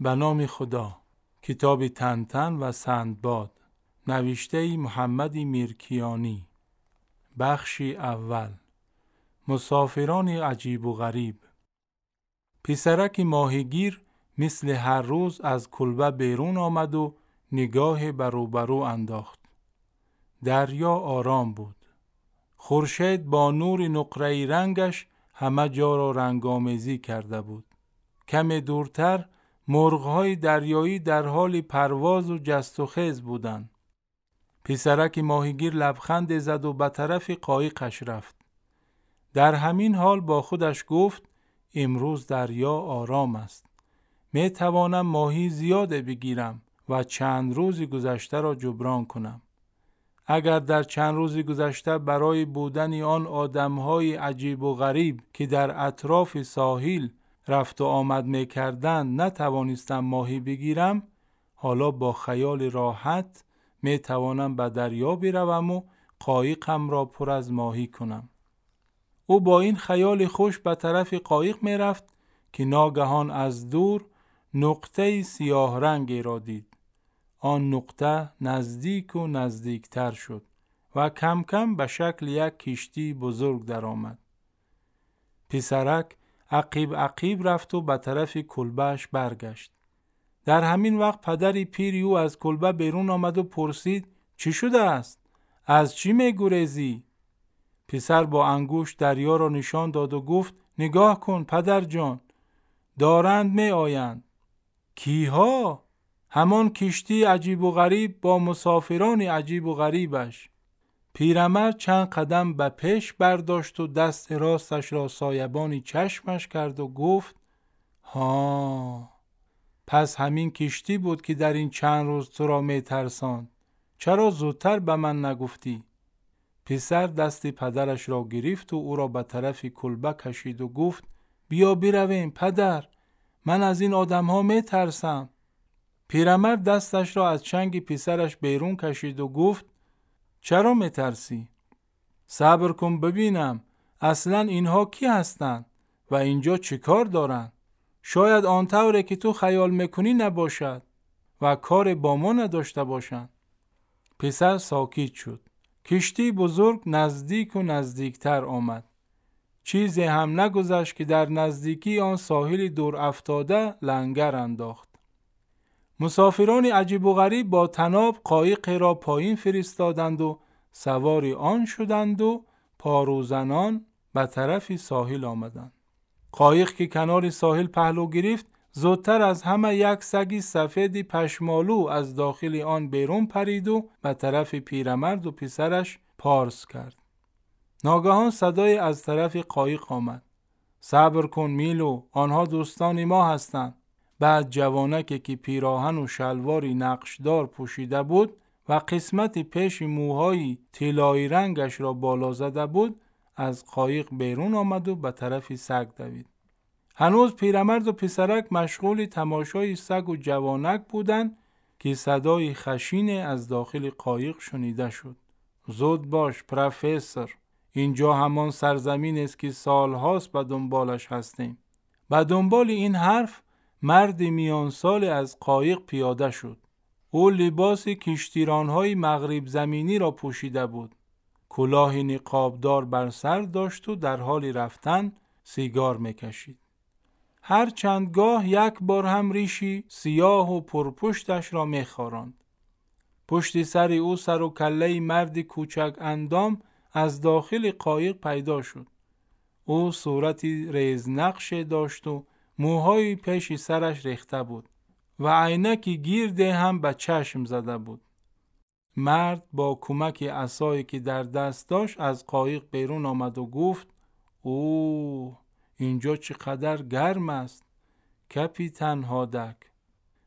به نام خدا کتاب تنتن و سندباد نوشته محمد میرکیانی بخشی اول مسافران عجیب و غریب پسرک ماهیگیر مثل هر روز از کلبه بیرون آمد و نگاه بروبرو انداخت. دریا آرام بود. خورشید با نور نقره رنگش همه جا را رنگامیزی کرده بود. کم دورتر مرغهای دریایی در حال پرواز و جست و خیز بودند. پسرک ماهیگیر لبخند زد و به طرف قایقش رفت. در همین حال با خودش گفت امروز دریا آرام است. می توانم ماهی زیاده بگیرم و چند روزی گذشته را جبران کنم. اگر در چند روزی گذشته برای بودن آن آدمهای عجیب و غریب که در اطراف ساحل رفت و آمد می کردن نتوانستم ماهی بگیرم حالا با خیال راحت می توانم به دریا بروم و قایقم را پر از ماهی کنم. او با این خیال خوش به طرف قایق می رفت که ناگهان از دور نقطه سیاه رنگی را دید. آن نقطه نزدیک و نزدیکتر شد و کم کم به شکل یک کشتی بزرگ درآمد. پسرک عقیب عقیب رفت و به طرف کلبهش برگشت. در همین وقت پدری پیری او از کلبه بیرون آمد و پرسید چی شده است؟ از چی می گریزی؟ پسر با انگوش دریا را نشان داد و گفت نگاه کن پدر جان دارند می آیند کیها همان کشتی عجیب و غریب با مسافران عجیب و غریبش پیرمرد چند قدم به پیش برداشت و دست راستش را سایبانی چشمش کرد و گفت ها پس همین کشتی بود که در این چند روز تو را می ترساند چرا زودتر به من نگفتی؟ پسر دست پدرش را گرفت و او را به طرف کلبه کشید و گفت بیا برویم پدر من از این آدم ها می ترسم. پیرمرد دستش را از چنگ پسرش بیرون کشید و گفت چرا می ترسی؟ صبر کن ببینم اصلا اینها کی هستند و اینجا چه کار دارند؟ شاید آن طوره که تو خیال می‌کنی نباشد و کار با ما نداشته باشند. پسر ساکیت شد. کشتی بزرگ نزدیک و نزدیکتر آمد. چیزی هم نگذشت که در نزدیکی آن ساحل دور افتاده لنگر انداخت. مسافران عجیب و غریب با تناب قایق را پایین فرستادند و سواری آن شدند و پاروزنان به طرف ساحل آمدند. قایق که کنار ساحل پهلو گرفت زودتر از همه یک سگی سفید پشمالو از داخل آن بیرون پرید و به طرف پیرمرد و پسرش پارس کرد. ناگهان صدای از طرف قایق آمد. صبر کن میلو آنها دوستان ما هستند. بعد جوانکی که پیراهن و شلواری نقشدار پوشیده بود و قسمت پیش موهای طلایی رنگش را بالا زده بود از قایق بیرون آمد و به طرف سگ دوید. هنوز پیرمرد و پسرک مشغول تماشای سگ و جوانک بودند که صدای خشین از داخل قایق شنیده شد. زود باش پروفسور اینجا همان سرزمین است که سالهاست به دنبالش هستیم. به دنبال این حرف مرد میان سال از قایق پیاده شد. او لباس کشتیرانهای مغرب زمینی را پوشیده بود. کلاه نقابدار بر سر داشت و در حال رفتن سیگار می‌کشید. هر چندگاه یک بار هم ریشی سیاه و پرپشتش را میخاراند. پشت سر او سر و کله مرد کوچک اندام از داخل قایق پیدا شد. او صورتی ریزنقش داشت و موهای پیش سرش ریخته بود و عینکی گیرده هم به چشم زده بود. مرد با کمک اسایی که در دست داشت از قایق بیرون آمد و گفت او اینجا چقدر گرم است کپیتن هادک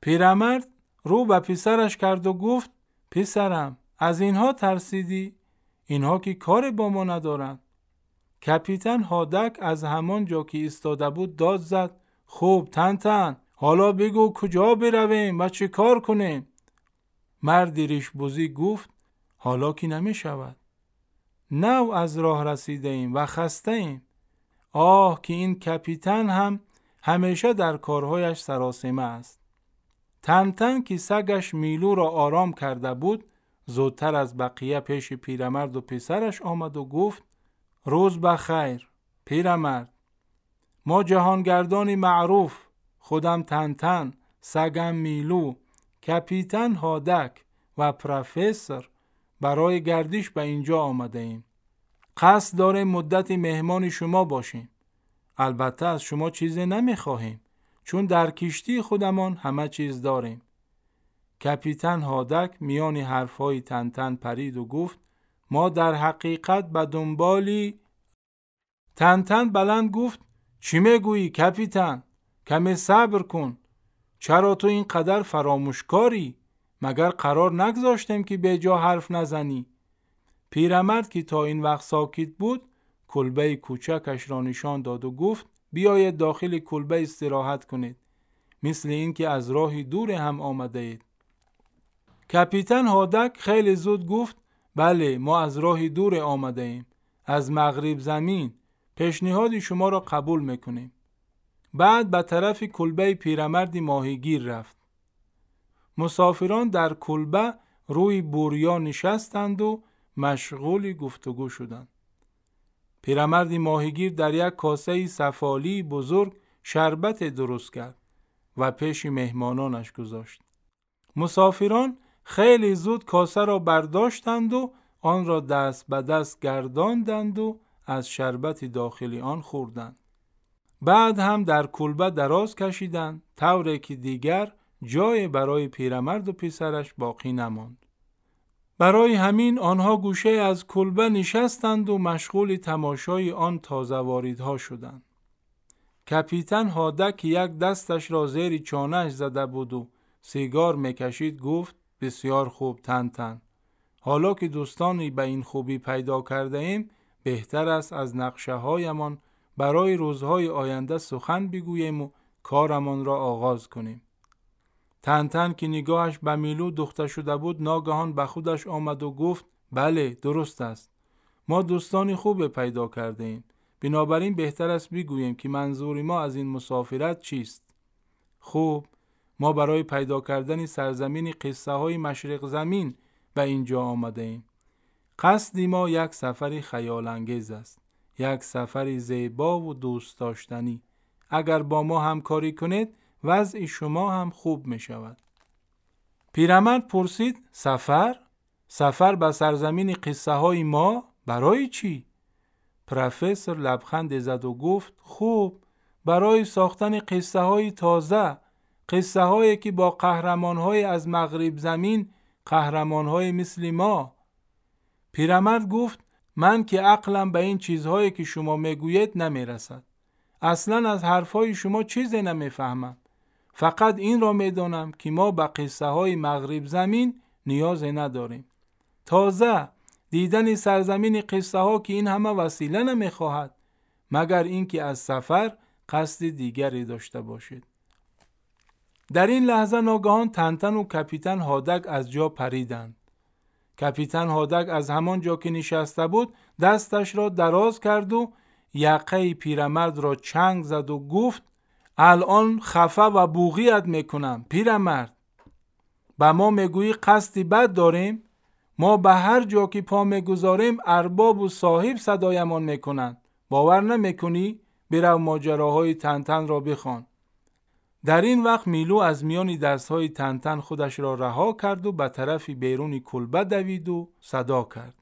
پیرمرد رو به پسرش کرد و گفت پسرم از اینها ترسیدی؟ اینها که کار با ما ندارند. کپیتن هادک از همان جا که ایستاده بود داد زد خوب تن تن حالا بگو کجا برویم و چه کار کنیم؟ مرد ریش بوزی گفت حالا که نمی شود نو از راه رسیده ایم و خسته ایم. آه که این کپیتن هم همیشه در کارهایش سراسمه است. تن که سگش میلو را آرام کرده بود زودتر از بقیه پیش پیرمرد و پسرش آمد و گفت روز بخیر پیرمرد. ما جهانگردانی معروف خودم تنتن سگم میلو کپیتن هادک و پروفسور برای گردش به اینجا آمده ایم. قصد داره مدت مهمان شما باشیم. البته از شما چیزی نمی‌خواهیم چون در کشتی خودمان همه چیز داریم. کپیتن هادک میان حرفهای تنتن پرید و گفت ما در حقیقت به دنبالی تنتن بلند گفت چی می‌گویی کپیتن کمی صبر کن. چرا تو اینقدر فراموشکاری؟ مگر قرار نگذاشتیم که به جا حرف نزنی؟ پیرمرد که تا این وقت ساکت بود کلبه کوچکش را نشان داد و گفت بیاید داخل کلبه استراحت کنید. مثل اینکه از راهی دور هم آمده اید. کپیتن هادک خیلی زود گفت بله ما از راهی دور آمده ایم. از مغرب زمین. پیشنهاد شما را قبول می‌کنیم. بعد به طرف کلبه پیرمردی ماهیگیر رفت. مسافران در کلبه روی بوریا نشستند و مشغول گفتگو شدند. پیرمردی ماهیگیر در یک کاسه سفالی بزرگ شربت درست کرد و پیش مهمانانش گذاشت. مسافران خیلی زود کاسه را برداشتند و آن را دست به دست گرداندند و از شربت داخلی آن خوردند. بعد هم در کلبه دراز کشیدند طوری که دیگر جای برای پیرمرد و پسرش باقی نماند. برای همین آنها گوشه از کلبه نشستند و مشغول تماشای آن تازه واریدها شدند. کپیتن هادک یک دستش را زیر چانهش زده بود و سیگار می‌کشید گفت بسیار خوب تن تن. حالا که دوستانی به این خوبی پیدا کرده ایم بهتر است از نقشه هایمان برای روزهای آینده سخن بگوییم و کارمان را آغاز کنیم. تن تن که نگاهش به میلو دخته شده بود ناگهان به خودش آمد و گفت بله درست است. ما دوستانی خوب پیدا کرده ایم. بنابراین بهتر است بگوییم که منظور ما از این مسافرت چیست. خوب ما برای پیدا کردن سرزمین قصه های مشرق زمین به اینجا آمده ایم. قصد ما یک سفری خیال انگیز است. یک سفری زیبا و دوست داشتنی. اگر با ما همکاری کنید وضع شما هم خوب می شود. پیرمرد پرسید سفر؟ سفر به سرزمین قصه های ما برای چی؟ پروفسور لبخند زد و گفت خوب برای ساختن قصه های تازه قصه هایی که با قهرمان های از مغرب زمین قهرمان های مثل ما پیرمرد گفت من که عقلم به این چیزهایی که شما می‌گویید نمی‌رسد. اصلا از حرفهای شما چیزی نمی‌فهمم. فقط این را می‌دانم که ما به قصه های مغرب زمین نیاز نداریم. تازه دیدن سرزمین قصه ها که این همه وسیله نمی‌خواهد مگر اینکه از سفر قصد دیگری داشته باشید. در این لحظه ناگهان تنتن و کپیتن هادک از جا پریدند. کپیتن هادک از همان جا که نشسته بود دستش را دراز کرد و یقه پیرمرد را چنگ زد و گفت الان خفه و بوغیت می‌کنم پیرمرد. به ما می‌گویی قصدی بد داریم؟ ما به هر جا که پا می‌گذاریم ارباب و صاحب صدایمان می‌کنند. باور نمی‌کنی؟ برو ماجراهای تنتن را بخوان. در این وقت میلو از میان دستهای تنتن خودش را رها کرد و به طرف بیرون کلبه دوید و صدا کرد.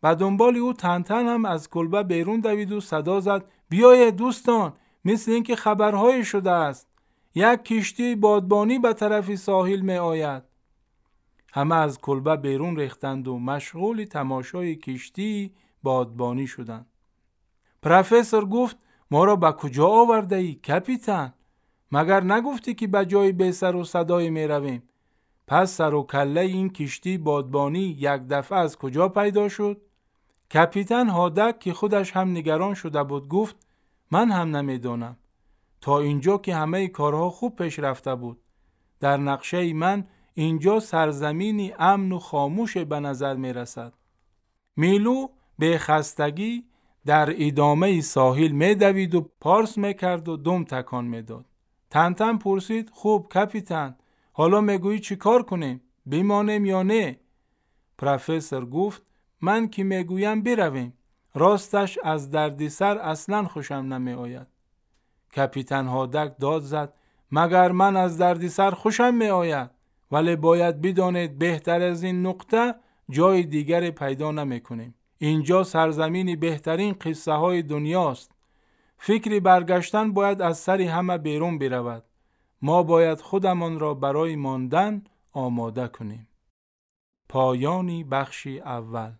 به دنبال او تنتن هم از کلبه بیرون دوید و صدا زد بیاید دوستان مثل اینکه خبرهای شده است. یک کشتی بادبانی به طرف ساحل می آید. همه از کلبه بیرون ریختند و مشغول تماشای کشتی بادبانی شدند. پروفسور گفت ما را به کجا آورده ای کپیتان؟ مگر نگفتی که به جای به سر و صدای می رویم؟ پس سر و کله این کشتی بادبانی یک دفعه از کجا پیدا شد؟ کپیتن هادک که خودش هم نگران شده بود گفت من هم نمی‌دانم. تا اینجا که همه کارها خوب پیش رفته بود. در نقشه من اینجا سرزمینی امن و خاموش به نظر می رسد. میلو به خستگی در ادامه ساحل می دوید و پارس می کرد و دم تکان می داد. تنتن پرسید خوب کپیتن حالا می‌گویی چی کار کنیم؟ بیمانیم یا نه؟ پروفسور گفت من که می‌گویم برویم. راستش از دردسر اصلا خوشم نمی آید. کپیتان هادک داد زد مگر من از دردسر خوشم می آید. ولی باید بدانید بهتر از این نقطه جای دیگر پیدا نمی کنیم. اینجا سرزمین بهترین قصه های دنیاست. فکری برگشتن باید از سر همه بیرون برود. ما باید خودمان را برای ماندن آماده کنیم. پایانی بخشی اول